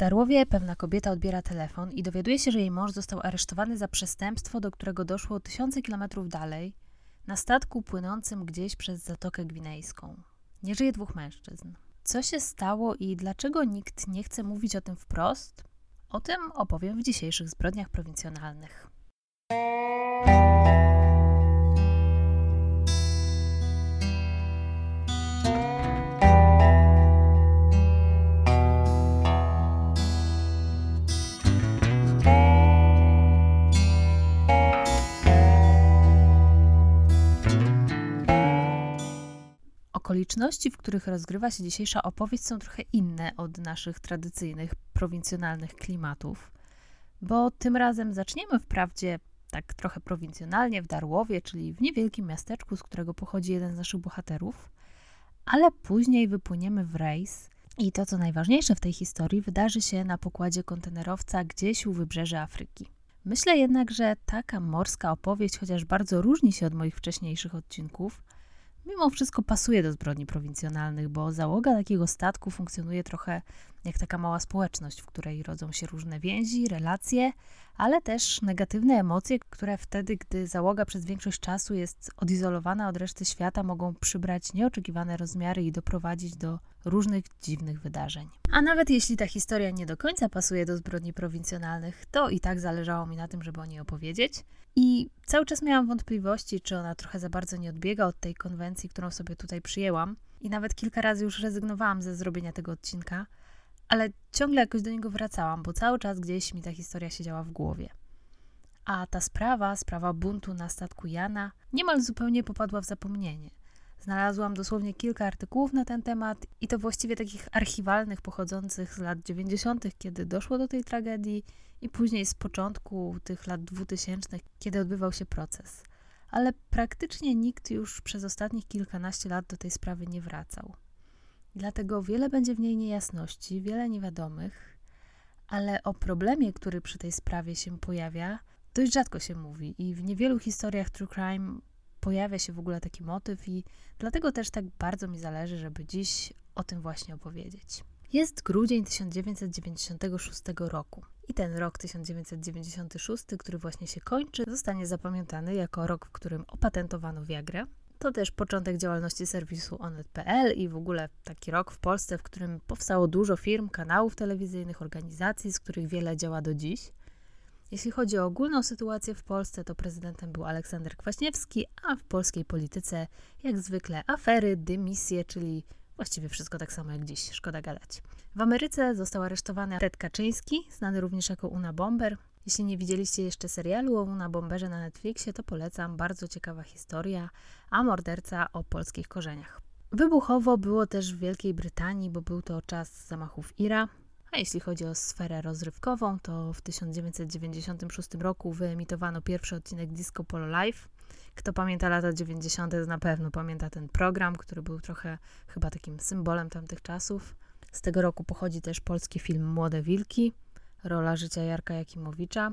Darłowie pewna kobieta odbiera telefon i dowiaduje się, że jej mąż został aresztowany za przestępstwo, do którego doszło tysiące kilometrów dalej, na statku płynącym gdzieś przez Zatokę Gwinejską. Nie żyje dwóch mężczyzn. Co się stało i dlaczego nikt nie chce mówić o tym wprost? O tym opowiem w dzisiejszych zbrodniach prowincjonalnych. Okoliczności, w których rozgrywa się dzisiejsza opowieść, są trochę inne od naszych tradycyjnych, prowincjonalnych klimatów, bo tym razem zaczniemy wprawdzie tak trochę prowincjonalnie w Darłowie, czyli w niewielkim miasteczku, z którego pochodzi jeden z naszych bohaterów, ale później wypłyniemy w rejs i to, co najważniejsze w tej historii, wydarzy się na pokładzie kontenerowca gdzieś u wybrzeży Afryki. Myślę jednak, że taka morska opowieść, chociaż bardzo różni się od moich wcześniejszych odcinków, mimo wszystko pasuje do zbrodni prowincjonalnych, bo załoga takiego statku funkcjonuje trochę jak taka mała społeczność, w której rodzą się różne więzi, relacje, ale też negatywne emocje, które wtedy, gdy załoga przez większość czasu jest odizolowana od reszty świata, mogą przybrać nieoczekiwane rozmiary i doprowadzić do różnych dziwnych wydarzeń. A nawet jeśli ta historia nie do końca pasuje do zbrodni prowincjonalnych, to i tak zależało mi na tym, żeby o niej opowiedzieć. I cały czas miałam wątpliwości, czy ona trochę za bardzo nie odbiega od tej konwencji, którą sobie tutaj przyjęłam. I nawet kilka razy już rezygnowałam ze zrobienia tego odcinka, ale ciągle jakoś do niego wracałam, bo cały czas gdzieś mi ta historia siedziała w głowie. A ta sprawa, sprawa buntu na statku Jana, niemal zupełnie popadła w zapomnienie. Znalazłam dosłownie kilka artykułów na ten temat i to właściwie takich archiwalnych, pochodzących z lat 90., kiedy doszło do tej tragedii, i później z początku tych lat 2000, kiedy odbywał się proces. Ale praktycznie nikt już przez ostatnich kilkanaście lat do tej sprawy nie wracał. Dlatego wiele będzie w niej niejasności, wiele niewiadomych, ale o problemie, który przy tej sprawie się pojawia, dość rzadko się mówi i w niewielu historiach true crime pojawia się w ogóle taki motyw i dlatego też tak bardzo mi zależy, żeby dziś o tym właśnie opowiedzieć. Jest grudzień 1996 roku. I ten rok 1996, który właśnie się kończy, zostanie zapamiętany jako rok, w którym opatentowano Viagrę. To też początek działalności serwisu onet.pl i w ogóle taki rok w Polsce, w którym powstało dużo firm, kanałów telewizyjnych, organizacji, z których wiele działa do dziś. Jeśli chodzi o ogólną sytuację w Polsce, to prezydentem był Aleksander Kwaśniewski, a w polskiej polityce jak zwykle afery, dymisje, czyli właściwie wszystko tak samo jak dziś, szkoda gadać. W Ameryce został aresztowany Ted Kaczyński, znany również jako Una Bomber. Jeśli nie widzieliście jeszcze serialu o Una Bomberze na Netflixie, to polecam. Bardzo ciekawa historia, a morderca o polskich korzeniach. Wybuchowo było też w Wielkiej Brytanii, bo był to czas zamachów Ira. A jeśli chodzi o sferę rozrywkową, to w 1996 roku wyemitowano pierwszy odcinek Disco Polo Live. Kto pamięta lata 90., to na pewno pamięta ten program, który był trochę chyba takim symbolem tamtych czasów. Z tego roku pochodzi też polski film Młode Wilki, rola życia Jarka Jakimowicza.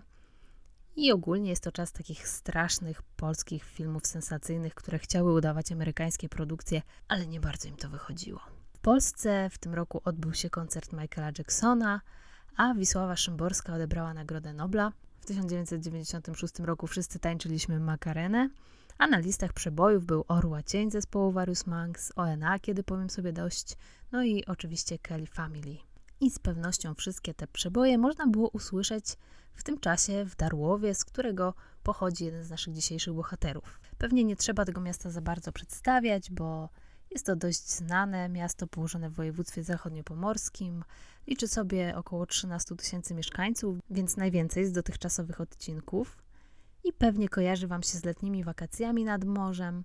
I ogólnie jest to czas takich strasznych polskich filmów sensacyjnych, które chciały udawać amerykańskie produkcje, ale nie bardzo im to wychodziło. W Polsce w tym roku odbył się koncert Michaela Jacksona, a Wisława Szymborska odebrała Nagrodę Nobla. W 1996 roku wszyscy tańczyliśmy Makarenę, a na listach przebojów był Orła Cień zespołu Various Monks, ONA, kiedy powiem sobie dość, no i oczywiście Kelly Family. I z pewnością wszystkie te przeboje można było usłyszeć w tym czasie w Darłowie, z którego pochodzi jeden z naszych dzisiejszych bohaterów. Pewnie nie trzeba tego miasta za bardzo przedstawiać, bo jest to dość znane miasto położone w województwie zachodniopomorskim. Liczy sobie około 13 tysięcy mieszkańców, więc najwięcej z dotychczasowych odcinków. I pewnie kojarzy Wam się z letnimi wakacjami nad morzem.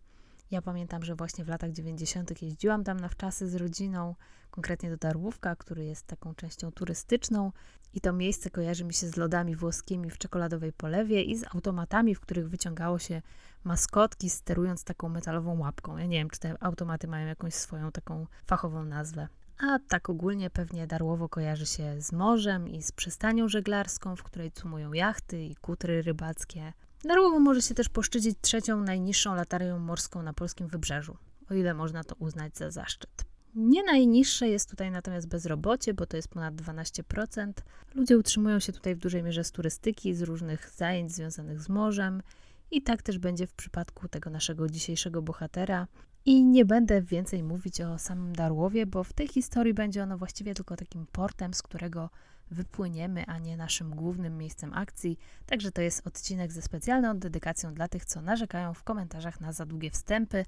Ja pamiętam, że właśnie w latach 90. jeździłam tam na wczasy z rodziną, konkretnie do Darłówka, który jest taką częścią turystyczną. I to miejsce kojarzy mi się z lodami włoskimi w czekoladowej polewie i z automatami, w których wyciągało się maskotki, sterując taką metalową łapką. Ja nie wiem, czy te automaty mają jakąś swoją taką fachową nazwę. A tak ogólnie pewnie Darłowo kojarzy się z morzem i z przystanią żeglarską, w której cumują jachty i kutry rybackie. Darłowo może się też poszczycić trzecią najniższą latarią morską na polskim wybrzeżu, o ile można to uznać za zaszczyt. Nie najniższe jest tutaj natomiast bezrobocie, bo to jest ponad 12%. Ludzie utrzymują się tutaj w dużej mierze z turystyki, z różnych zajęć związanych z morzem. I tak też będzie w przypadku tego naszego dzisiejszego bohatera. I nie będę więcej mówić o samym Darłowie, bo w tej historii będzie ono właściwie tylko takim portem, z którego wypłyniemy, a nie naszym głównym miejscem akcji. Także to jest odcinek ze specjalną dedykacją dla tych, co narzekają w komentarzach na za długie wstępy,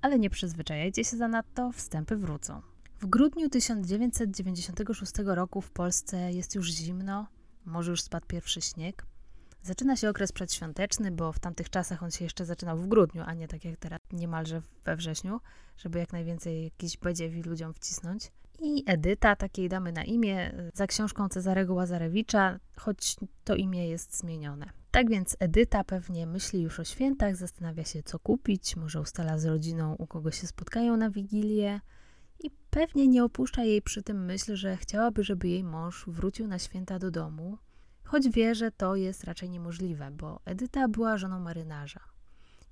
ale nie przyzwyczajajcie się zanadto, wstępy wrócą. W grudniu 1996 roku w Polsce jest już zimno, może już spadł pierwszy śnieg. Zaczyna się okres przedświąteczny, bo w tamtych czasach on się jeszcze zaczynał w grudniu, a nie tak jak teraz niemalże we wrześniu, żeby jak najwięcej jakichś badziewi ludziom wcisnąć. I Edyta, takiej damy na imię, za książką Cezarego Łazarewicza, choć to imię jest zmienione. Tak więc Edyta pewnie myśli już o świętach, zastanawia się, co kupić, może ustala z rodziną, u kogo się spotkają na wigilię. I pewnie nie opuszcza jej przy tym myśl, że chciałaby, żeby jej mąż wrócił na święta do domu, choć wie, że to jest raczej niemożliwe, bo Edyta była żoną marynarza.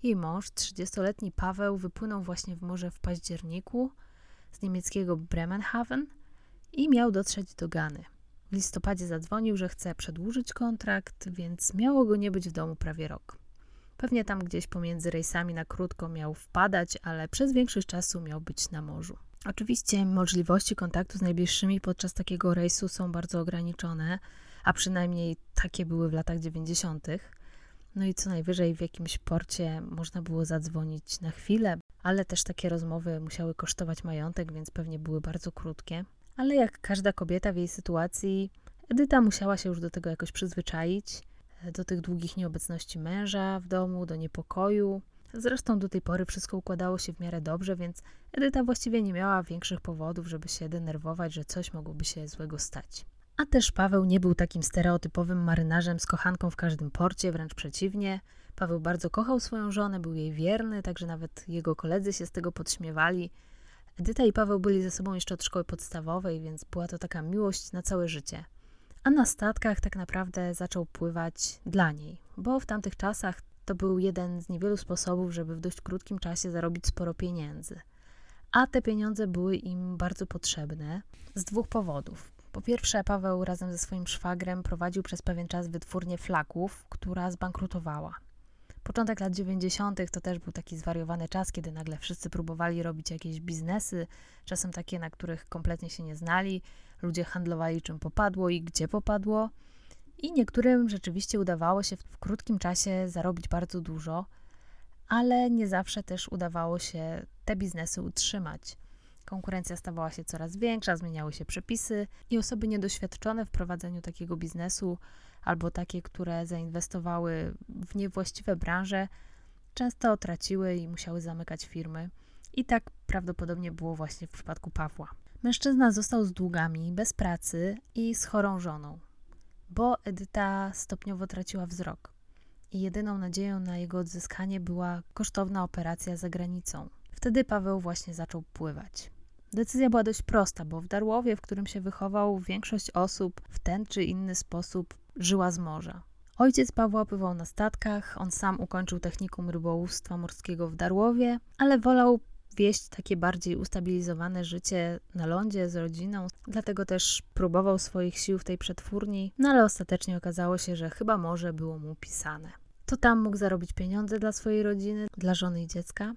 Jej mąż, 30-letni Paweł, wypłynął właśnie w morze w październiku z niemieckiego Bremenhaven i miał dotrzeć do Gany. W listopadzie zadzwonił, że chce przedłużyć kontrakt, więc miało go nie być w domu prawie rok. Pewnie tam gdzieś pomiędzy rejsami na krótko miał wpadać, ale przez większość czasu miał być na morzu. Oczywiście możliwości kontaktu z najbliższymi podczas takiego rejsu są bardzo ograniczone, a przynajmniej takie były w latach 90. No i co najwyżej w jakimś porcie można było zadzwonić na chwilę, ale też takie rozmowy musiały kosztować majątek, więc pewnie były bardzo krótkie. Ale jak każda kobieta w jej sytuacji, Edyta musiała się już do tego jakoś przyzwyczaić, do tych długich nieobecności męża w domu, do niepokoju. Zresztą do tej pory wszystko układało się w miarę dobrze, więc Edyta właściwie nie miała większych powodów, żeby się denerwować, że coś mogłoby się złego stać. A też Paweł nie był takim stereotypowym marynarzem z kochanką w każdym porcie, wręcz przeciwnie. Paweł bardzo kochał swoją żonę, był jej wierny, także nawet jego koledzy się z tego podśmiewali. Edyta i Paweł byli ze sobą jeszcze od szkoły podstawowej, więc była to taka miłość na całe życie. A na statkach tak naprawdę zaczął pływać dla niej, bo w tamtych czasach to był jeden z niewielu sposobów, żeby w dość krótkim czasie zarobić sporo pieniędzy. A te pieniądze były im bardzo potrzebne z dwóch powodów. Po pierwsze, Paweł razem ze swoim szwagrem prowadził przez pewien czas wytwórnię flaków, która zbankrutowała. Początek lat 90. to też był taki zwariowany czas, kiedy nagle wszyscy próbowali robić jakieś biznesy, czasem takie, na których kompletnie się nie znali. Ludzie handlowali czym popadło i gdzie popadło. I niektórym rzeczywiście udawało się w krótkim czasie zarobić bardzo dużo, ale nie zawsze też udawało się te biznesy utrzymać. Konkurencja stawała się coraz większa, zmieniały się przepisy i osoby niedoświadczone w prowadzeniu takiego biznesu albo takie, które zainwestowały w niewłaściwe branże, często traciły i musiały zamykać firmy. I tak prawdopodobnie było właśnie w przypadku Pawła. Mężczyzna został z długami, bez pracy i z chorą żoną, bo Edyta stopniowo traciła wzrok. I jedyną nadzieją na jego odzyskanie była kosztowna operacja za granicą. Wtedy Paweł właśnie zaczął pływać. Decyzja była dość prosta, bo w Darłowie, w którym się wychował, większość osób w ten czy inny sposób żyła z morza. Ojciec Pawła pływał na statkach, on sam ukończył technikum rybołówstwa morskiego w Darłowie, ale wolał wieść takie bardziej ustabilizowane życie na lądzie z rodziną, dlatego też próbował swoich sił w tej przetwórni, no ale ostatecznie okazało się, że chyba morze było mu pisane. To tam mógł zarobić pieniądze dla swojej rodziny, dla żony i dziecka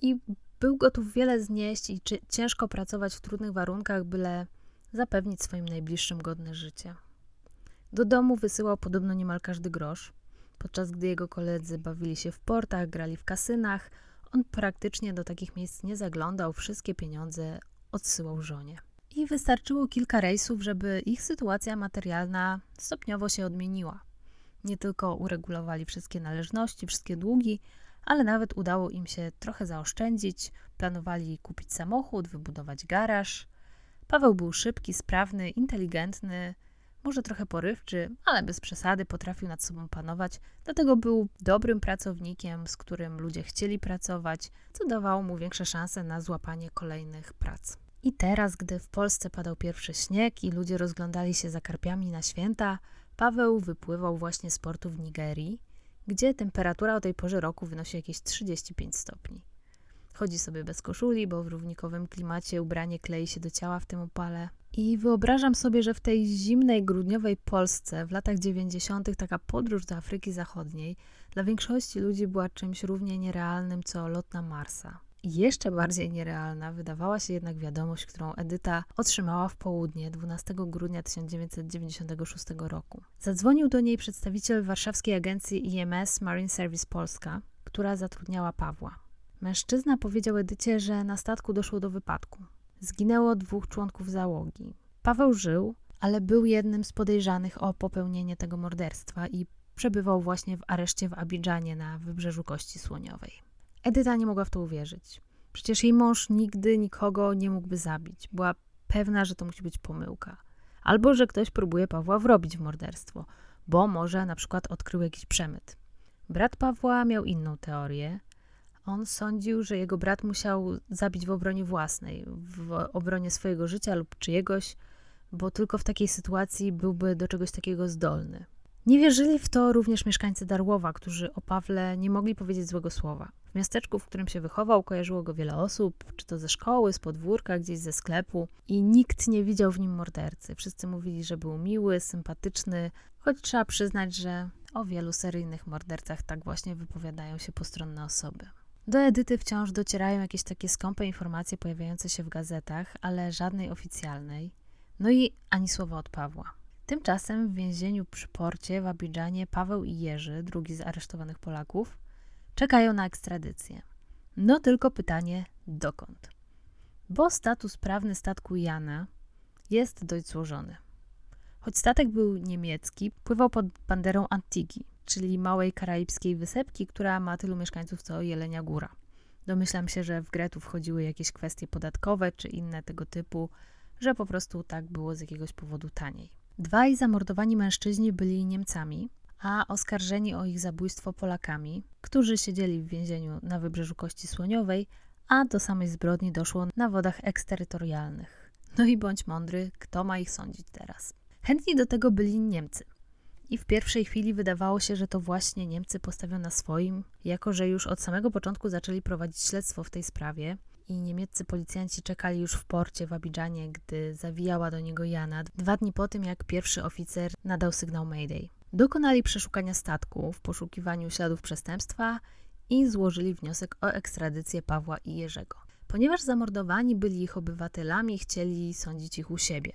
i był gotów wiele znieść i ciężko pracować w trudnych warunkach, byle zapewnić swoim najbliższym godne życie. Do domu wysyłał podobno niemal każdy grosz. Podczas gdy jego koledzy bawili się w portach, grali w kasynach, on praktycznie do takich miejsc nie zaglądał, wszystkie pieniądze odsyłał żonie. I wystarczyło kilka rejsów, żeby ich sytuacja materialna stopniowo się odmieniła. Nie tylko uregulowali wszystkie należności, wszystkie długi, ale nawet udało im się trochę zaoszczędzić. Planowali kupić samochód, wybudować garaż. Paweł był szybki, sprawny, inteligentny, może trochę porywczy, ale bez przesady potrafił nad sobą panować, dlatego był dobrym pracownikiem, z którym ludzie chcieli pracować, co dawało mu większe szanse na złapanie kolejnych prac. I teraz, gdy w Polsce padał pierwszy śnieg i ludzie rozglądali się za karpiami na święta, Paweł wypływał właśnie z portu w Nigerii, gdzie temperatura o tej porze roku wynosi jakieś 35 stopni. Chodzi sobie bez koszuli, bo w równikowym klimacie ubranie klei się do ciała w tym upale. I wyobrażam sobie, że w tej zimnej, grudniowej Polsce w latach 90. taka podróż do Afryki Zachodniej dla większości ludzi była czymś równie nierealnym co lot na Marsa. Jeszcze bardziej nierealna wydawała się jednak wiadomość, którą Edyta otrzymała w południe 12 grudnia 1996 roku. Zadzwonił do niej przedstawiciel warszawskiej agencji IMS Marine Service Polska, która zatrudniała Pawła. Mężczyzna powiedział Edycie, że na statku doszło do wypadku. Zginęło dwóch członków załogi. Paweł żył, ale był jednym z podejrzanych o popełnienie tego morderstwa i przebywał właśnie w areszcie w Abidżanie na wybrzeżu Kości Słoniowej. Edyta nie mogła w to uwierzyć. Przecież jej mąż nigdy nikogo nie mógłby zabić. Była pewna, że to musi być pomyłka. Albo że ktoś próbuje Pawła wrobić w morderstwo, bo może na przykład odkrył jakiś przemyt. Brat Pawła miał inną teorię. On sądził, że jego brat musiał zabić w obronie własnej, w obronie swojego życia lub czyjegoś, bo tylko w takiej sytuacji byłby do czegoś takiego zdolny. Nie wierzyli w to również mieszkańcy Darłowa, którzy o Pawle nie mogli powiedzieć złego słowa. W miasteczku, w którym się wychował, kojarzyło go wiele osób, czy to ze szkoły, z podwórka, gdzieś ze sklepu, i nikt nie widział w nim mordercy. Wszyscy mówili, że był miły, sympatyczny, choć trzeba przyznać, że o wielu seryjnych mordercach tak właśnie wypowiadają się postronne osoby. Do Edyty wciąż docierają jakieś takie skąpe informacje pojawiające się w gazetach, ale żadnej oficjalnej. No i ani słowa od Pawła. Tymczasem w więzieniu przy porcie w Abidżanie Paweł i Jerzy, drugi z aresztowanych Polaków, czekają na ekstradycję. No tylko pytanie, dokąd? Bo status prawny statku Jana jest dość złożony. Choć statek był niemiecki, pływał pod banderą Antigi, czyli małej karaibskiej wysepki, która ma tylu mieszkańców co Jelenia Góra. Domyślam się, że w grę tu wchodziły jakieś kwestie podatkowe czy inne tego typu, że po prostu tak było z jakiegoś powodu taniej. Dwaj zamordowani mężczyźni byli Niemcami, a oskarżeni o ich zabójstwo Polakami, którzy siedzieli w więzieniu na wybrzeżu Kości Słoniowej, a do samej zbrodni doszło na wodach eksterytorialnych. No i bądź mądry, kto ma ich sądzić teraz? Chętni do tego byli Niemcy. I w pierwszej chwili wydawało się, że to właśnie Niemcy postawią na swoim, jako że już od samego początku zaczęli prowadzić śledztwo w tej sprawie i niemieccy policjanci czekali już w porcie w Abidżanie, gdy zawijała do niego Jana, dwa dni po tym, jak pierwszy oficer nadał sygnał Mayday. Dokonali przeszukania statku w poszukiwaniu śladów przestępstwa i złożyli wniosek o ekstradycję Pawła i Jerzego. Ponieważ zamordowani byli ich obywatelami, chcieli sądzić ich u siebie.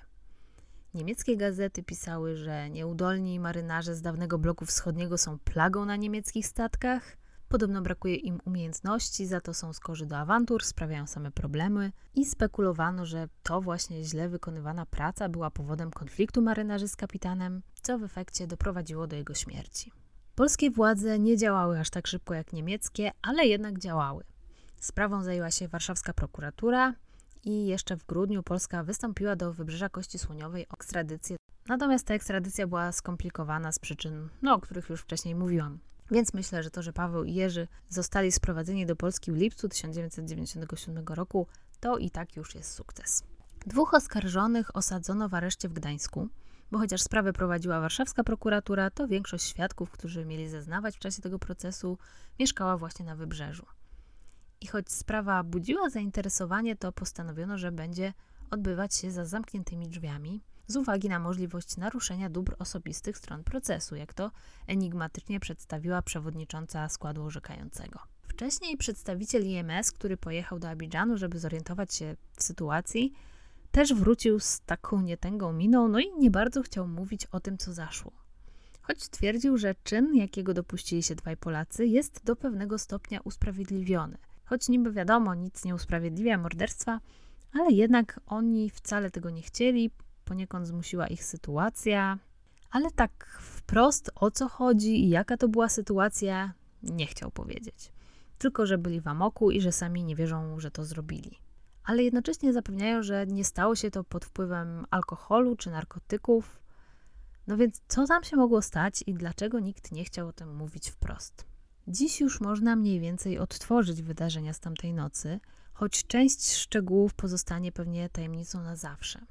Niemieckie gazety pisały, że nieudolni marynarze z dawnego bloku wschodniego są plagą na niemieckich statkach. Podobno brakuje im umiejętności, za to są skorzy do awantur, sprawiają same problemy i spekulowano, że to właśnie źle wykonywana praca była powodem konfliktu marynarzy z kapitanem, co w efekcie doprowadziło do jego śmierci. Polskie władze nie działały aż tak szybko jak niemieckie, ale jednak działały. Sprawą zajęła się warszawska prokuratura, i jeszcze w grudniu Polska wystąpiła do Wybrzeża Kości Słoniowej o ekstradycję. Natomiast ta ekstradycja była skomplikowana z przyczyn, no, o których już wcześniej mówiłam. Więc myślę, że to, że Paweł i Jerzy zostali sprowadzeni do Polski w lipcu 1997 roku, to i tak już jest sukces. Dwóch oskarżonych osadzono w areszcie w Gdańsku, bo chociaż sprawę prowadziła warszawska prokuratura, to większość świadków, którzy mieli zeznawać w czasie tego procesu, mieszkała właśnie na wybrzeżu. I choć sprawa budziła zainteresowanie, to postanowiono, że będzie odbywać się za zamkniętymi drzwiami, z uwagi na możliwość naruszenia dóbr osobistych stron procesu, jak to enigmatycznie przedstawiła przewodnicząca składu orzekającego. Wcześniej przedstawiciel IMS, który pojechał do Abidżanu, żeby zorientować się w sytuacji, też wrócił z taką nietęgą miną, no i nie bardzo chciał mówić o tym, co zaszło. Choć twierdził, że czyn, jakiego dopuścili się dwaj Polacy, jest do pewnego stopnia usprawiedliwiony – Choć niby wiadomo, nic nie usprawiedliwia morderstwa, ale jednak oni wcale tego nie chcieli, poniekąd zmusiła ich sytuacja. Ale tak wprost o co chodzi i jaka to była sytuacja, nie chciał powiedzieć. Tylko, że byli w amoku i że sami nie wierzą, że to zrobili. Ale jednocześnie zapewniają, że nie stało się to pod wpływem alkoholu czy narkotyków. No więc co tam się mogło stać i dlaczego nikt nie chciał o tym mówić wprost? Dziś już można mniej więcej odtworzyć wydarzenia z tamtej nocy, choć część szczegółów pozostanie pewnie tajemnicą na zawsze.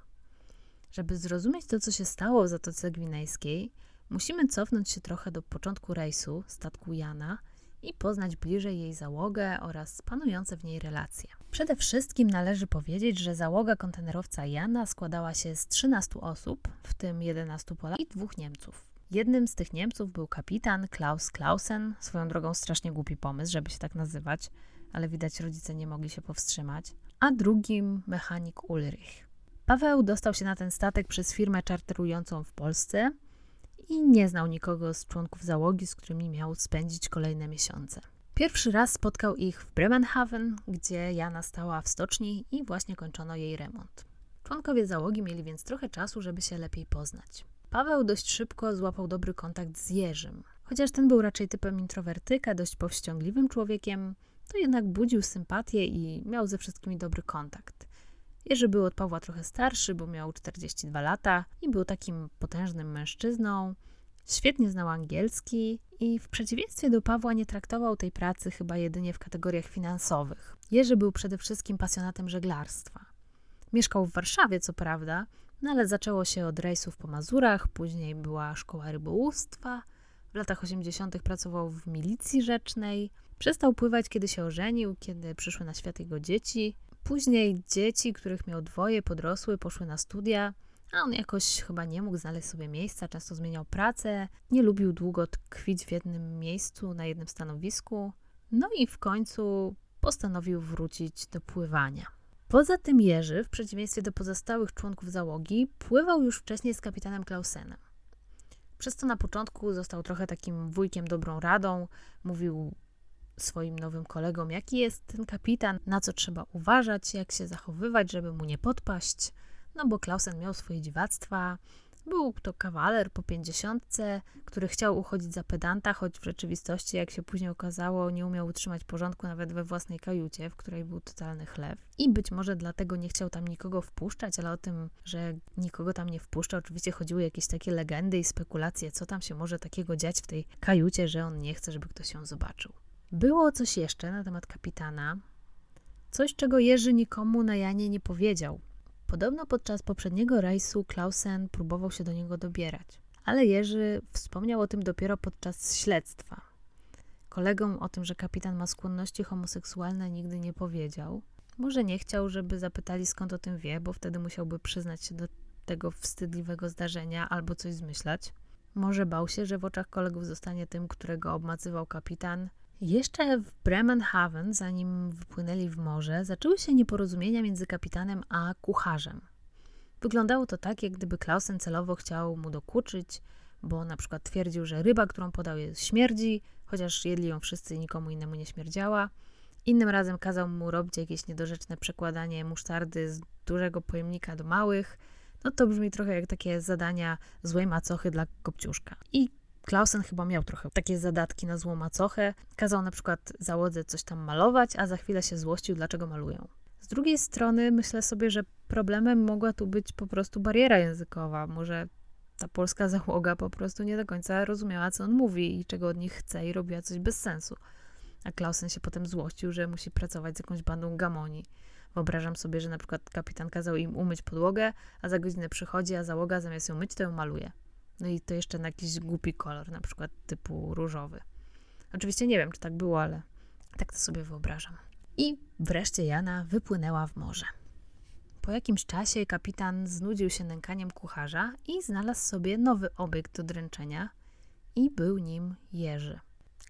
Żeby zrozumieć to, co się stało w Zatoce Gwinejskiej, musimy cofnąć się trochę do początku rejsu statku Jana i poznać bliżej jej załogę oraz panujące w niej relacje. Przede wszystkim należy powiedzieć, że załoga kontenerowca Jana składała się z 13 osób, w tym 11 Polaków i dwóch Niemców. Jednym z tych Niemców był kapitan Klaus Klausen, swoją drogą strasznie głupi pomysł, żeby się tak nazywać, ale widać rodzice nie mogli się powstrzymać, a drugim mechanik Ulrich. Paweł dostał się na ten statek przez firmę czarterującą w Polsce i nie znał nikogo z członków załogi, z którymi miał spędzić kolejne miesiące. Pierwszy raz spotkał ich w Bremenhaven, gdzie Jana stała w stoczni i właśnie kończono jej remont. Członkowie załogi mieli więc trochę czasu, żeby się lepiej poznać. Paweł dość szybko złapał dobry kontakt z Jerzym. Chociaż ten był raczej typem introwertyka, dość powściągliwym człowiekiem, to jednak budził sympatię i miał ze wszystkimi dobry kontakt. Jerzy był od Pawła trochę starszy, bo miał 42 lata i był takim potężnym mężczyzną. Świetnie znał angielski i w przeciwieństwie do Pawła nie traktował tej pracy chyba jedynie w kategoriach finansowych. Jerzy był przede wszystkim pasjonatem żeglarstwa. Mieszkał w Warszawie, co prawda, no ale zaczęło się od rejsów po Mazurach, później była szkoła rybołówstwa. W latach 80. pracował w milicji rzecznej. Przestał pływać, kiedy się ożenił, kiedy przyszły na świat jego dzieci. Później dzieci, których miał dwoje, podrosły, poszły na studia, a on jakoś chyba nie mógł znaleźć sobie miejsca, często zmieniał pracę, nie lubił długo tkwić w jednym miejscu, na jednym stanowisku. No i w końcu postanowił wrócić do pływania. Poza tym Jerzy, w przeciwieństwie do pozostałych członków załogi, pływał już wcześniej z kapitanem Klausenem. Przez to na początku został trochę takim wujkiem dobrą radą, mówił swoim nowym kolegom, jaki jest ten kapitan, na co trzeba uważać, jak się zachowywać, żeby mu nie podpaść. No bo Klausen miał swoje dziwactwa. Był to kawaler po pięćdziesiątce, który chciał uchodzić za pedanta, choć w rzeczywistości, jak się później okazało, nie umiał utrzymać porządku nawet we własnej kajucie, w której był totalny chleb. I być może dlatego nie chciał tam nikogo wpuszczać, ale o tym, że nikogo tam nie wpuszcza, oczywiście chodziły jakieś takie legendy i spekulacje, co tam się może takiego dziać w tej kajucie, że on nie chce, żeby ktoś ją zobaczył. Było coś jeszcze na temat kapitana, coś czego Jerzy nikomu na Janie nie powiedział. Podobno podczas poprzedniego rejsu Klausen próbował się do niego dobierać, ale Jerzy wspomniał o tym dopiero podczas śledztwa. Kolegom o tym, że kapitan ma skłonności homoseksualne, nigdy nie powiedział. Może nie chciał, żeby zapytali skąd o tym wie, bo wtedy musiałby przyznać się do tego wstydliwego zdarzenia albo coś zmyślać. Może bał się, że w oczach kolegów zostanie tym, którego obmacywał kapitan, jeszcze w Bremenhaven, zanim wypłynęli w morze, zaczęły się nieporozumienia między kapitanem a kucharzem. Wyglądało to tak, jak gdyby Klausen celowo chciał mu dokuczyć, bo na przykład twierdził, że ryba, którą podał, jest śmierdzi, chociaż jedli ją wszyscy i nikomu innemu nie śmierdziała. Innym razem kazał mu robić jakieś niedorzeczne przekładanie musztardy z dużego pojemnika do małych. No to brzmi trochę jak takie zadania złej macochy dla kopciuszka. I Klausen chyba miał trochę takie zadatki na złą macochę. Kazał na przykład załodze coś tam malować, a za chwilę się złościł, dlaczego malują. Z drugiej strony myślę sobie, że problemem mogła tu być po prostu bariera językowa. Może ta polska załoga po prostu nie do końca rozumiała, co on mówi i czego od nich chce i robiła coś bez sensu. A Klausen się potem złościł, że musi pracować z jakąś bandą gamoni. Wyobrażam sobie, że na przykład kapitan kazał im umyć podłogę, a za godzinę przychodzi, a załoga zamiast ją myć, to ją maluje. No i to jeszcze na jakiś głupi kolor, na przykład typu różowy. Oczywiście nie wiem, czy tak było, ale tak to sobie wyobrażam. I wreszcie Jana wypłynęła w morze. Po jakimś czasie kapitan znudził się nękaniem kucharza i znalazł sobie nowy obiekt do dręczenia i był nim Jerzy.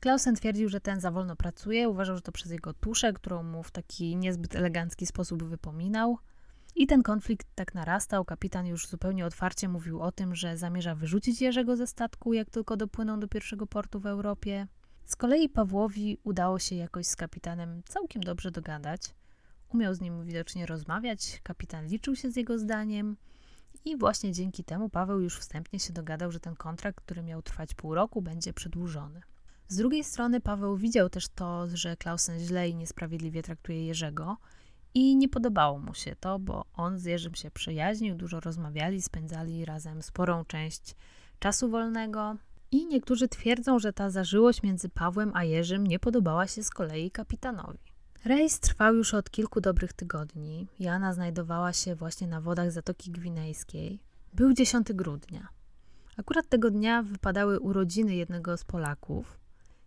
Klausen twierdził, że ten za wolno pracuje, uważał, że to przez jego tuszę, którą mu w taki niezbyt elegancki sposób wypominał – i ten konflikt tak narastał. Kapitan już zupełnie otwarcie mówił o tym, że zamierza wyrzucić Jerzego ze statku, jak tylko dopłyną do pierwszego portu w Europie. Z kolei Pawłowi udało się jakoś z kapitanem całkiem dobrze dogadać. Umiał z nim widocznie rozmawiać, kapitan liczył się z jego zdaniem i właśnie dzięki temu Paweł już wstępnie się dogadał, że ten kontrakt, który miał trwać pół roku, będzie przedłużony. Z drugiej strony Paweł widział też to, że Klausen źle i niesprawiedliwie traktuje Jerzego i nie podobało mu się to, bo on z Jerzym się przyjaźnił, dużo rozmawiali, spędzali razem sporą część czasu wolnego. I niektórzy twierdzą, że ta zażyłość między Pawłem a Jerzym nie podobała się z kolei kapitanowi. Rejs trwał już od kilku dobrych tygodni. Jana znajdowała się właśnie na wodach Zatoki Gwinejskiej. Był 10 grudnia. Akurat tego dnia wypadały urodziny jednego z Polaków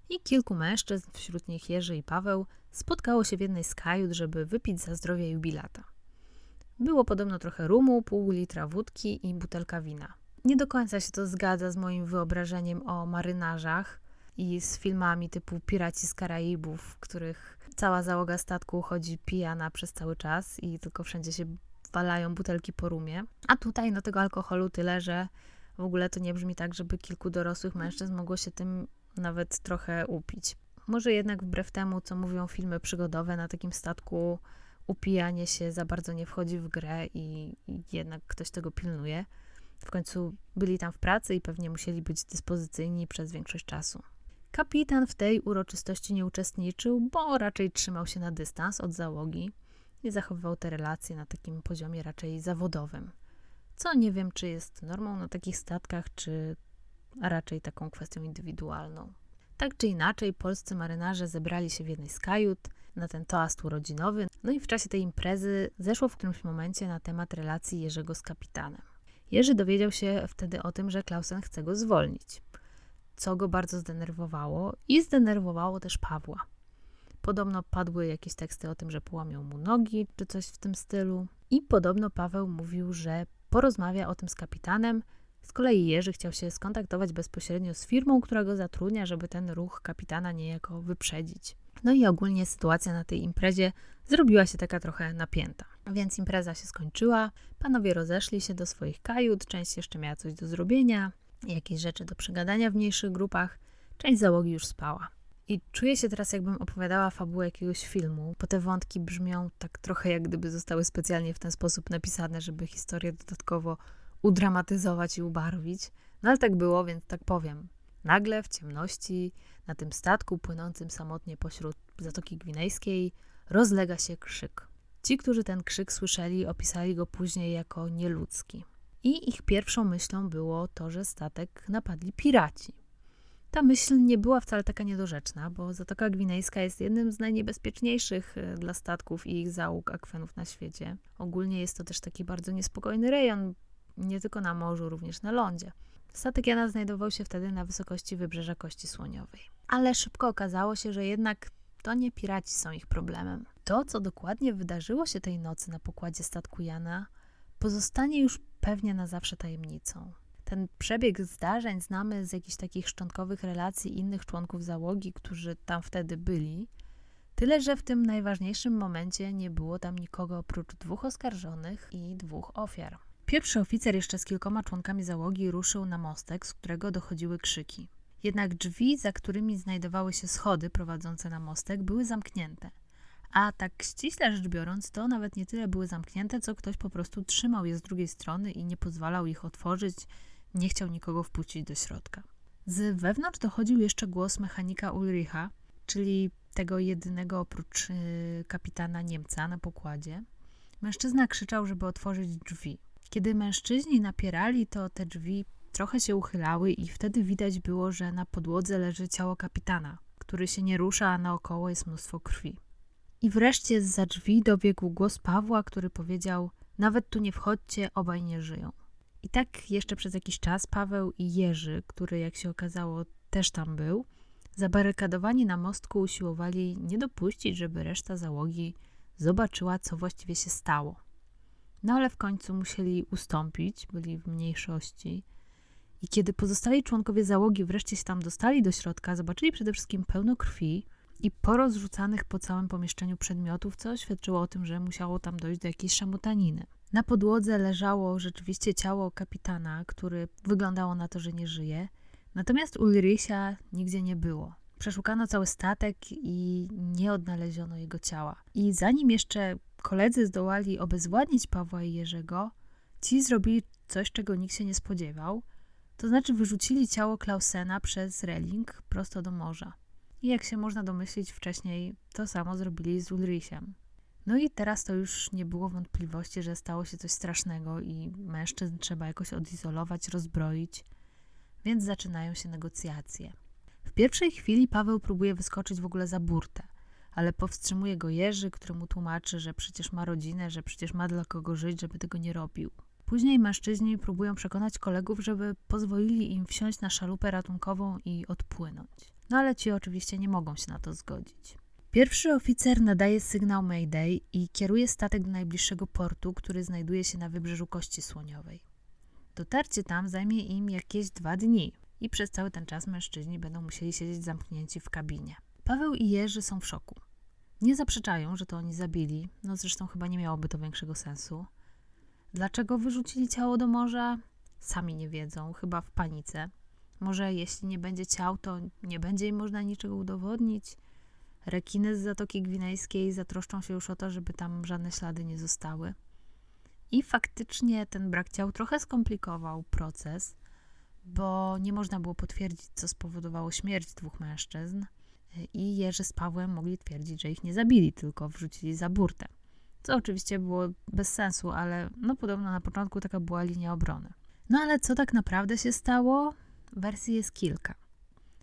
I kilku mężczyzn, wśród nich Jerzy i Paweł, spotkało się w jednej z kajut, żeby wypić za zdrowie jubilata. Było podobno trochę rumu, pół litra wódki i butelka wina. Nie do końca się to zgadza z moim wyobrażeniem o marynarzach i z filmami typu Piraci z Karaibów, w których cała załoga statku chodzi pijana przez cały czas i tylko wszędzie się walają butelki po rumie. A tutaj no tego alkoholu tyle, że w ogóle to nie brzmi tak, żeby kilku dorosłych mężczyzn mogło się tym nawet trochę upić. Może jednak wbrew temu, co mówią filmy przygodowe, na takim statku upijanie się za bardzo nie wchodzi w grę i, i jednak ktoś tego pilnuje. W końcu byli tam w pracy i pewnie musieli być dyspozycyjni przez większość czasu. Kapitan w tej uroczystości nie uczestniczył, bo raczej trzymał się na dystans od załogi i zachowywał te relacje na takim poziomie raczej zawodowym. Co nie wiem, czy jest normą na takich statkach, czy raczej taką kwestią indywidualną. Tak czy inaczej, polscy marynarze zebrali się w jednej z kajut na ten toast urodzinowy, no i w czasie tej imprezy zeszło w którymś momencie na temat relacji Jerzego z kapitanem. Jerzy dowiedział się wtedy o tym, że Klausen chce go zwolnić, co go bardzo zdenerwowało i zdenerwowało też Pawła. Podobno padły jakieś teksty o tym, że połamią mu nogi, czy coś w tym stylu. I podobno Paweł mówił, że porozmawia o tym z kapitanem. Z kolei Jerzy chciał się skontaktować bezpośrednio z firmą, która go zatrudnia, żeby ten ruch kapitana niejako wyprzedzić. No i ogólnie sytuacja na tej imprezie zrobiła się taka trochę napięta. Więc impreza się skończyła, panowie rozeszli się do swoich kajut, część jeszcze miała coś do zrobienia, jakieś rzeczy do przegadania w mniejszych grupach, część załogi już spała. I czuję się teraz, jakbym opowiadała fabułę jakiegoś filmu, bo te wątki brzmią tak trochę, jak gdyby zostały specjalnie w ten sposób napisane, żeby historię dodatkowo udramatyzować i ubarwić. No ale tak było, więc tak powiem. Nagle w ciemności, na tym statku płynącym samotnie pośród Zatoki Gwinejskiej, rozlega się krzyk. Ci, którzy ten krzyk słyszeli, opisali go później jako nieludzki. I ich pierwszą myślą było to, że statek napadli piraci. Ta myśl nie była wcale taka niedorzeczna, bo Zatoka Gwinejska jest jednym z najniebezpieczniejszych e, dla statków i ich załóg akwenów na świecie. Ogólnie jest to też taki bardzo niespokojny rejon, nie tylko na morzu, również na lądzie. Statek Jana znajdował się wtedy na wysokości wybrzeża Kości Słoniowej. Ale szybko okazało się, że jednak to nie piraci są ich problemem. To, co dokładnie wydarzyło się tej nocy na pokładzie statku Jana, pozostanie już pewnie na zawsze tajemnicą. Ten przebieg zdarzeń znamy z jakichś takich szczątkowych relacji innych członków załogi, którzy tam wtedy byli. Tyle, że w tym najważniejszym momencie nie było tam nikogo oprócz dwóch oskarżonych i dwóch ofiar. Pierwszy oficer jeszcze z kilkoma członkami załogi ruszył na mostek, z którego dochodziły krzyki. Jednak drzwi, za którymi znajdowały się schody prowadzące na mostek, były zamknięte. A tak ściśle rzecz biorąc, to nawet nie tyle były zamknięte, co ktoś po prostu trzymał je z drugiej strony i nie pozwalał ich otworzyć, nie chciał nikogo wpuścić do środka. Z wewnątrz dochodził jeszcze głos mechanika Ulricha, czyli tego jedynego oprócz y, kapitana Niemca na pokładzie. Mężczyzna krzyczał, żeby otworzyć drzwi. Kiedy mężczyźni napierali, to te drzwi trochę się uchylały i wtedy widać było, że na podłodze leży ciało kapitana, który się nie rusza, a naokoło jest mnóstwo krwi. I wreszcie z za drzwi dobiegł głos Pawła, który powiedział: Nawet tu nie wchodźcie, obaj nie żyją. I tak jeszcze przez jakiś czas Paweł i Jerzy, który jak się okazało też tam był, zabarykadowani na mostku usiłowali nie dopuścić, żeby reszta załogi zobaczyła, co właściwie się stało. No ale w końcu musieli ustąpić, byli w mniejszości. I kiedy pozostali członkowie załogi wreszcie się tam dostali do środka, zobaczyli przede wszystkim pełno krwi i porozrzucanych po całym pomieszczeniu przedmiotów, co świadczyło o tym, że musiało tam dojść do jakiejś szamotaniny. Na podłodze leżało rzeczywiście ciało kapitana, który wyglądało na to, że nie żyje, natomiast Ulricha nigdzie nie było. Przeszukano cały statek i nie odnaleziono jego ciała. I zanim jeszcze koledzy zdołali obezwładnić Pawła i Jerzego, ci zrobili coś, czego nikt się nie spodziewał, to znaczy wyrzucili ciało Klausena przez reling prosto do morza. I jak się można domyślić wcześniej, to samo zrobili z Ulrichem. No i teraz to już nie było wątpliwości, że stało się coś strasznego i mężczyzn trzeba jakoś odizolować, rozbroić, więc zaczynają się negocjacje. W pierwszej chwili Paweł próbuje wyskoczyć w ogóle za burtę, ale powstrzymuje go Jerzy, który mu tłumaczy, że przecież ma rodzinę, że przecież ma dla kogo żyć, żeby tego nie robił. Później mężczyźni próbują przekonać kolegów, żeby pozwolili im wsiąść na szalupę ratunkową i odpłynąć. No ale ci oczywiście nie mogą się na to zgodzić. Pierwszy oficer nadaje sygnał Mayday i kieruje statek do najbliższego portu, który znajduje się na wybrzeżu Kości Słoniowej. Dotarcie tam zajmie im jakieś dwa dni i przez cały ten czas mężczyźni będą musieli siedzieć zamknięci w kabinie. Paweł i Jerzy są w szoku. Nie zaprzeczają, że to oni zabili, no zresztą chyba nie miałoby to większego sensu. Dlaczego wyrzucili ciało do morza? Sami nie wiedzą, chyba w panice. Może jeśli nie będzie ciał, to nie będzie im można niczego udowodnić. Rekiny z Zatoki Gwinejskiej zatroszczą się już o to, żeby tam żadne ślady nie zostały. I faktycznie ten brak ciał trochę skomplikował proces, bo nie można było potwierdzić, co spowodowało śmierć dwóch mężczyzn. I Jerzy z Pawłem mogli twierdzić, że ich nie zabili, tylko wrzucili za burtę. Co oczywiście było bez sensu, ale no podobno na początku taka była linia obrony. No ale co tak naprawdę się stało? Wersji jest kilka.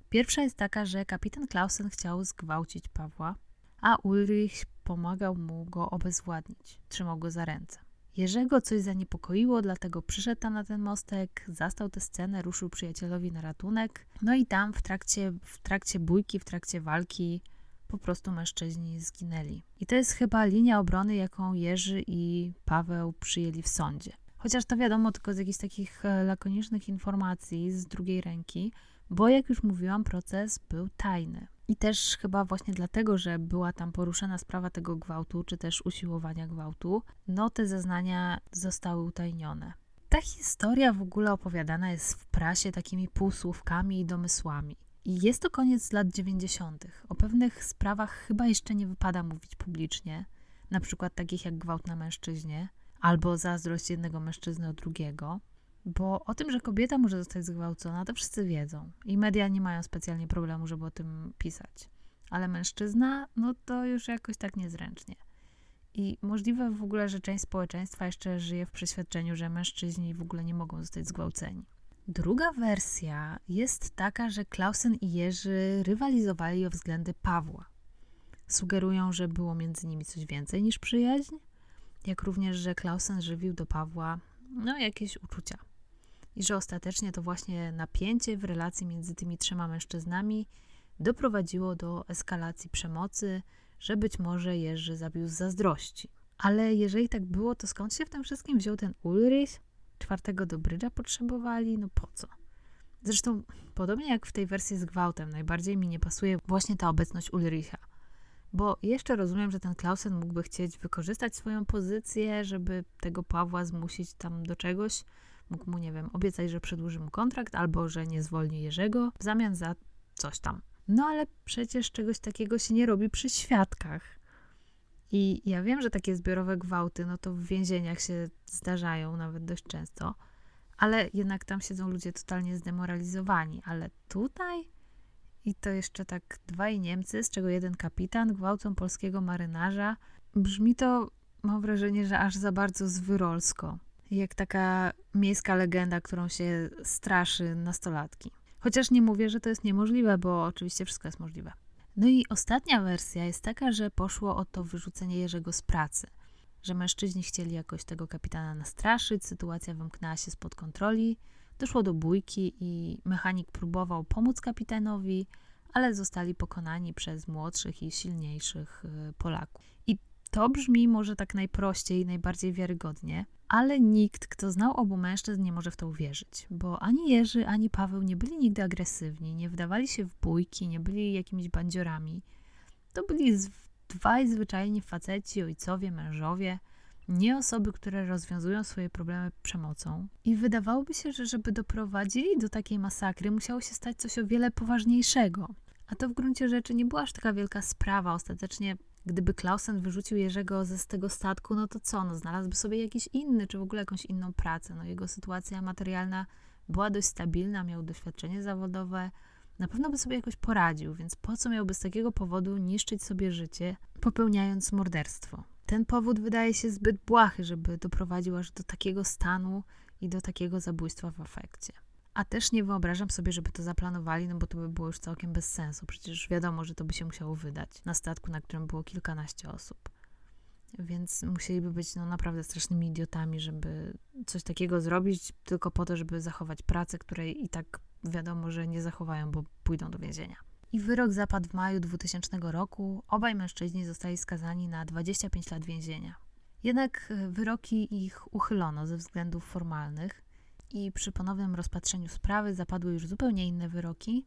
Pierwsza jest taka, że kapitan Klausen chciał zgwałcić Pawła, a Ulrich pomagał mu go obezwładnić, trzymał go za ręce. Jerzego coś zaniepokoiło, dlatego przyszedł tam na ten mostek, zastał tę scenę, ruszył przyjacielowi na ratunek. No i tam w trakcie, w trakcie bójki, w trakcie walki po prostu mężczyźni zginęli. I to jest chyba linia obrony, jaką Jerzy i Paweł przyjęli w sądzie. Chociaż to wiadomo tylko z jakichś takich e, lakonicznych informacji z drugiej ręki, bo jak już mówiłam, proces był tajny. I też chyba właśnie dlatego, że była tam poruszona sprawa tego gwałtu, czy też usiłowania gwałtu, no te zeznania zostały utajnione. Ta historia w ogóle opowiadana jest w prasie takimi półsłówkami i domysłami. I jest to koniec lat 90. O pewnych sprawach chyba jeszcze nie wypada mówić publicznie, na przykład takich jak gwałt na mężczyźnie albo zazdrość jednego mężczyzny od drugiego, bo o tym, że kobieta może zostać zgwałcona, to wszyscy wiedzą i media nie mają specjalnie problemu, żeby o tym pisać. Ale mężczyzna, no to już jakoś tak niezręcznie. I możliwe w ogóle, że część społeczeństwa jeszcze żyje w przeświadczeniu, że mężczyźni w ogóle nie mogą zostać zgwałceni. Druga wersja jest taka, że Klausen i Jerzy rywalizowali o względy Pawła. Sugerują, że było między nimi coś więcej niż przyjaźń, jak również, że Klausen żywił do Pawła no, jakieś uczucia. I że ostatecznie to właśnie napięcie w relacji między tymi trzema mężczyznami doprowadziło do eskalacji przemocy, że być może Jerzy zabił z zazdrości. Ale jeżeli tak było, to skąd się w tym wszystkim wziął ten Ulrich? czwartego do brydża potrzebowali, no po co? Zresztą, podobnie jak w tej wersji z gwałtem, najbardziej mi nie pasuje właśnie ta obecność Ulricha. Bo jeszcze rozumiem, że ten Klausen mógłby chcieć wykorzystać swoją pozycję, żeby tego Pawła zmusić tam do czegoś. Mógł mu, nie wiem, obiecać, że przedłuży mu kontrakt albo że nie zwolni Jerzego w zamian za coś tam. No ale przecież czegoś takiego się nie robi przy świadkach. I ja wiem, że takie zbiorowe gwałty, no to w więzieniach się zdarzają nawet dość często, ale jednak tam siedzą ludzie totalnie zdemoralizowani. Ale tutaj i to jeszcze tak dwaj Niemcy, z czego jeden kapitan, gwałcą polskiego marynarza. Brzmi to, mam wrażenie, że aż za bardzo zwyrolsko. Jak taka miejska legenda, którą się straszy nastolatki. Chociaż nie mówię, że to jest niemożliwe, bo oczywiście wszystko jest możliwe. No i ostatnia wersja jest taka, że poszło o to wyrzucenie Jerzego z pracy. Że mężczyźni chcieli jakoś tego kapitana nastraszyć, sytuacja wymknęła się spod kontroli, doszło do bójki i mechanik próbował pomóc kapitanowi, ale zostali pokonani przez młodszych i silniejszych y, Polaków. I to brzmi może tak najprościej, najbardziej wiarygodnie, ale nikt, kto znał obu mężczyzn, nie może w to uwierzyć, bo ani Jerzy, ani Paweł nie byli nigdy agresywni, nie wdawali się w bójki, nie byli jakimiś bandziorami. To byli dwaj zwyczajni faceci, ojcowie, mężowie, nie osoby, które rozwiązują swoje problemy przemocą. I wydawałoby się, że żeby doprowadzili do takiej masakry, musiało się stać coś o wiele poważniejszego. A to w gruncie rzeczy nie była aż taka wielka sprawa. Ostatecznie Gdyby Klausen wyrzucił Jerzego ze z tego statku, no to co? No znalazłby sobie jakiś inny, czy w ogóle jakąś inną pracę. No jego sytuacja materialna była dość stabilna, miał doświadczenie zawodowe, na pewno by sobie jakoś poradził, więc po co miałby z takiego powodu niszczyć sobie życie, popełniając morderstwo? Ten powód wydaje się zbyt błahy, żeby doprowadził aż do takiego stanu i do takiego zabójstwa w afekcie. A też nie wyobrażam sobie, żeby to zaplanowali, no bo to by było już całkiem bez sensu. Przecież wiadomo, że to by się musiało wydać na statku, na którym było kilkanaście osób. więc musieliby być no, naprawdę strasznymi idiotami, żeby coś takiego zrobić tylko po to, żeby zachować pracę, której i tak wiadomo, że nie zachowają, bo pójdą do więzienia. I wyrok zapadł w maju 2000 roku. Obaj mężczyźni zostali skazani na 25 lat więzienia. Jednak e, wyroki ich uchylono ze względów formalnych i przy ponownym rozpatrzeniu sprawy zapadły już zupełnie inne wyroki.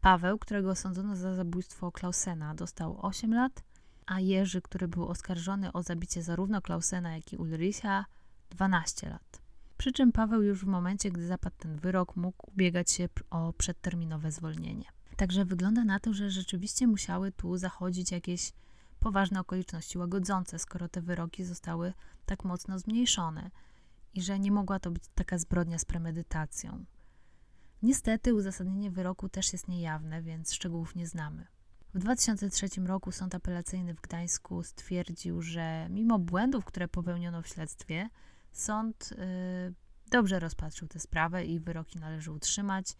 Paweł, którego osądzono za zabójstwo Klausena, dostał 8 lat, a Jerzy, który był oskarżony o zabicie zarówno Klausena, jak i Ulricha, 12 lat. Przy czym Paweł już w momencie, gdy zapadł ten wyrok, mógł ubiegać się o przedterminowe zwolnienie. Także wygląda na to, że rzeczywiście musiały tu zachodzić jakieś poważne okoliczności łagodzące, skoro te wyroki zostały tak mocno zmniejszone i że nie mogła to być taka zbrodnia z premedytacją. Niestety uzasadnienie wyroku też jest niejawne, więc szczegółów nie znamy. W 2003 roku sąd apelacyjny w Gdańsku stwierdził, że mimo błędów, które popełniono w śledztwie, sąd y, dobrze rozpatrzył tę sprawę i wyroki należy utrzymać,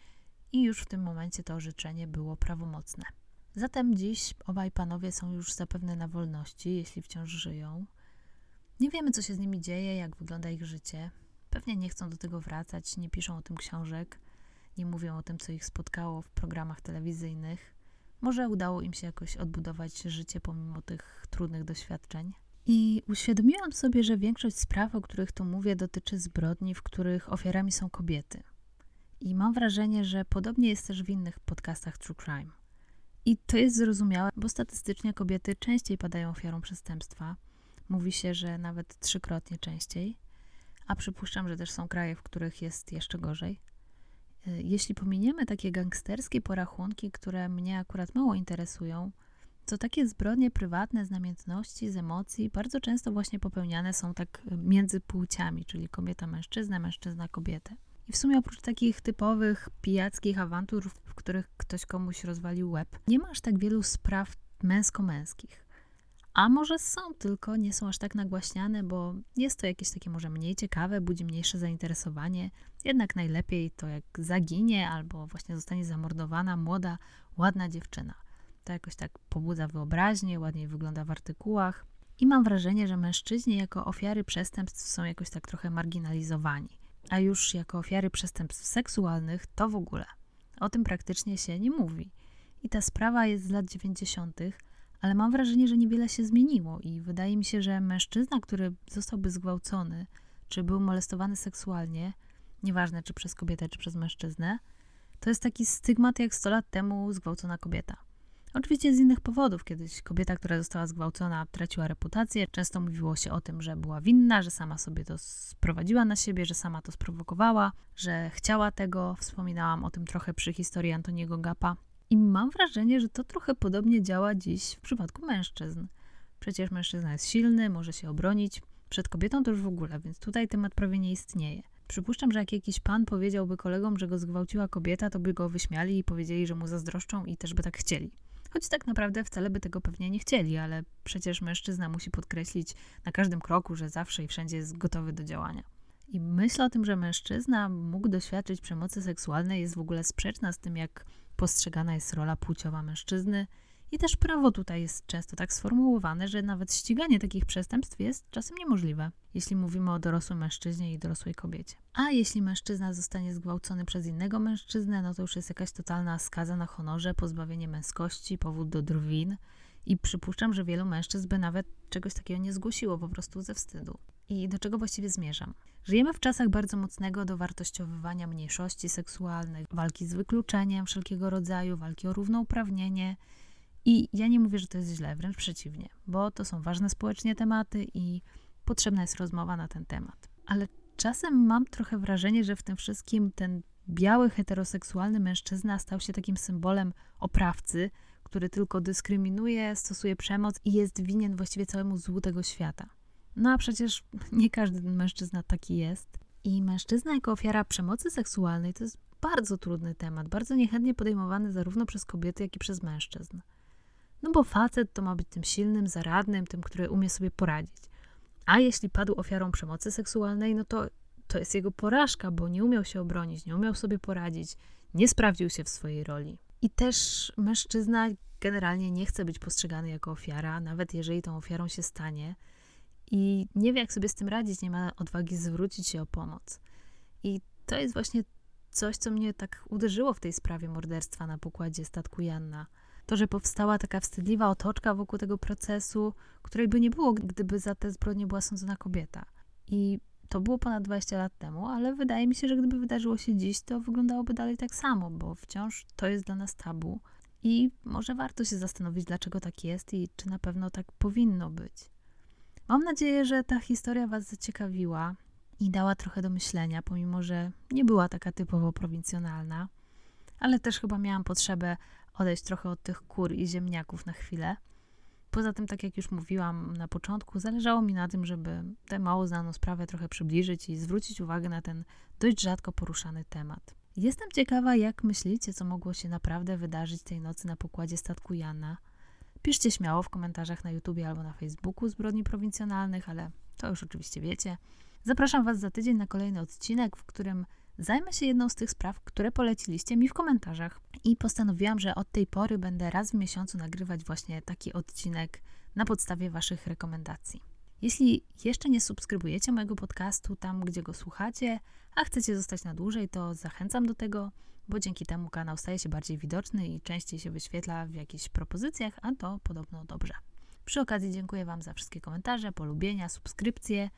i już w tym momencie to orzeczenie było prawomocne. Zatem dziś obaj panowie są już zapewne na wolności, jeśli wciąż żyją. Nie wiemy, co się z nimi dzieje, jak wygląda ich życie. Pewnie nie chcą do tego wracać, nie piszą o tym książek, nie mówią o tym, co ich spotkało w programach telewizyjnych. Może udało im się jakoś odbudować życie pomimo tych trudnych doświadczeń. I uświadomiłam sobie, że większość spraw, o których tu mówię, dotyczy zbrodni, w których ofiarami są kobiety. I mam wrażenie, że podobnie jest też w innych podcastach True Crime. I to jest zrozumiałe, bo statystycznie kobiety częściej padają ofiarą przestępstwa. Mówi się, że nawet trzykrotnie częściej, a przypuszczam, że też są kraje, w których jest jeszcze gorzej. Y, jeśli pominiemy takie gangsterskie porachunki, które mnie akurat mało interesują, to takie zbrodnie prywatne z namiętności, z emocji bardzo często właśnie popełniane są tak między płciami, czyli kobieta-mężczyzna, mężczyzna-kobietę. I w sumie oprócz takich typowych pijackich awantur, w których ktoś komuś rozwalił łeb, nie ma aż tak wielu spraw męsko-męskich. A może są, tylko nie są aż tak nagłaśniane, bo jest to jakieś takie może mniej ciekawe, budzi mniejsze zainteresowanie. Jednak najlepiej to jak zaginie albo właśnie zostanie zamordowana młoda, ładna dziewczyna. To jakoś tak pobudza wyobraźnię, ładniej wygląda w artykułach. I mam wrażenie, że mężczyźni jako ofiary przestępstw są jakoś tak trochę marginalizowani a już jako ofiary przestępstw seksualnych to w ogóle. O tym praktycznie się nie mówi. I ta sprawa jest z lat 90., ale mam wrażenie, że niewiele się zmieniło i wydaje mi się, że mężczyzna, który zostałby zgwałcony, czy był molestowany seksualnie, nieważne czy przez kobietę, czy przez mężczyznę, to jest taki stygmat jak 100 lat temu zgwałcona kobieta. Oczywiście z innych powodów. Kiedyś kobieta, która została zgwałcona, traciła reputację. Często mówiło się o tym, że była winna, że sama sobie to sprowadziła na siebie, że sama to sprowokowała, że chciała tego. Wspominałam o tym trochę przy historii Antoniego Gapa. I mam wrażenie, że to trochę podobnie działa dziś w przypadku mężczyzn. Przecież mężczyzna jest silny, może się obronić. Przed kobietą to już w ogóle, więc tutaj temat prawie nie istnieje. Przypuszczam, że jak jakiś pan powiedziałby kolegom, że go zgwałciła kobieta, to by go wyśmiali i powiedzieli, że mu zazdroszczą i też by tak chcieli. Choć tak naprawdę wcale by tego pewnie nie chcieli, ale przecież mężczyzna musi podkreślić na każdym kroku, że zawsze i wszędzie jest gotowy do działania. I myśl o tym, że mężczyzna mógł doświadczyć przemocy seksualnej, jest w ogóle sprzeczna z tym, jak postrzegana jest rola płciowa mężczyzny. I też prawo tutaj jest często tak sformułowane, że nawet ściganie takich przestępstw jest czasem niemożliwe, jeśli mówimy o dorosłym mężczyźnie i dorosłej kobiecie. A jeśli mężczyzna zostanie zgwałcony przez innego mężczyznę, no to już jest jakaś totalna skaza na honorze, pozbawienie męskości, powód do drwin. I przypuszczam, że wielu mężczyzn by nawet czegoś takiego nie zgłosiło po prostu ze wstydu. I do czego właściwie zmierzam? Żyjemy w czasach bardzo mocnego dowartościowywania mniejszości seksualnych, walki z wykluczeniem wszelkiego rodzaju, walki o równouprawnienie. I ja nie mówię, że to jest źle, wręcz przeciwnie, bo to są ważne społecznie tematy i potrzebna jest rozmowa na ten temat. Ale czasem mam trochę wrażenie, że w tym wszystkim ten biały, heteroseksualny mężczyzna stał się takim symbolem oprawcy, który tylko dyskryminuje, stosuje przemoc i jest winien właściwie całemu złu tego świata. No a przecież nie każdy mężczyzna taki jest. I mężczyzna jako ofiara przemocy seksualnej to jest bardzo trudny temat, bardzo niechętnie podejmowany zarówno przez kobiety, jak i przez mężczyzn. No bo facet to ma być tym silnym, zaradnym, tym, który umie sobie poradzić. A jeśli padł ofiarą przemocy seksualnej, no to to jest jego porażka, bo nie umiał się obronić, nie umiał sobie poradzić, nie sprawdził się w swojej roli. I też mężczyzna generalnie nie chce być postrzegany jako ofiara, nawet jeżeli tą ofiarą się stanie. I nie wie, jak sobie z tym radzić, nie ma odwagi zwrócić się o pomoc. I to jest właśnie coś, co mnie tak uderzyło w tej sprawie morderstwa na pokładzie statku Janna. To, że powstała taka wstydliwa otoczka wokół tego procesu, której by nie było, gdyby za te zbrodnie była sądzona kobieta. I to było ponad 20 lat temu, ale wydaje mi się, że gdyby wydarzyło się dziś, to wyglądałoby dalej tak samo, bo wciąż to jest dla nas tabu. I może warto się zastanowić, dlaczego tak jest i czy na pewno tak powinno być. Mam nadzieję, że ta historia Was zaciekawiła i dała trochę do myślenia, pomimo że nie była taka typowo prowincjonalna, ale też chyba miałam potrzebę odejść trochę od tych kur i ziemniaków na chwilę. Poza tym, tak jak już mówiłam na początku, zależało mi na tym, żeby tę mało znaną sprawę trochę przybliżyć i zwrócić uwagę na ten dość rzadko poruszany temat. Jestem ciekawa, jak myślicie, co mogło się naprawdę wydarzyć tej nocy na pokładzie statku Jana. Piszcie śmiało w komentarzach na YouTubie albo na Facebooku zbrodni prowincjonalnych, ale to już oczywiście wiecie. Zapraszam Was za tydzień na kolejny odcinek, w którym zajmę się jedną z tych spraw, które poleciliście mi w komentarzach. I postanowiłam, że od tej pory będę raz w miesiącu nagrywać właśnie taki odcinek na podstawie Waszych rekomendacji. Jeśli jeszcze nie subskrybujecie mojego podcastu tam, gdzie go słuchacie, a chcecie zostać na dłużej, to zachęcam do tego, bo dzięki temu kanał staje się bardziej widoczny i częściej się wyświetla w jakichś propozycjach, a to podobno dobrze. Przy okazji dziękuję Wam za wszystkie komentarze, polubienia, subskrypcje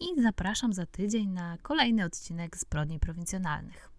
i zapraszam za tydzień na kolejny odcinek Zbrodni Prowincjonalnych.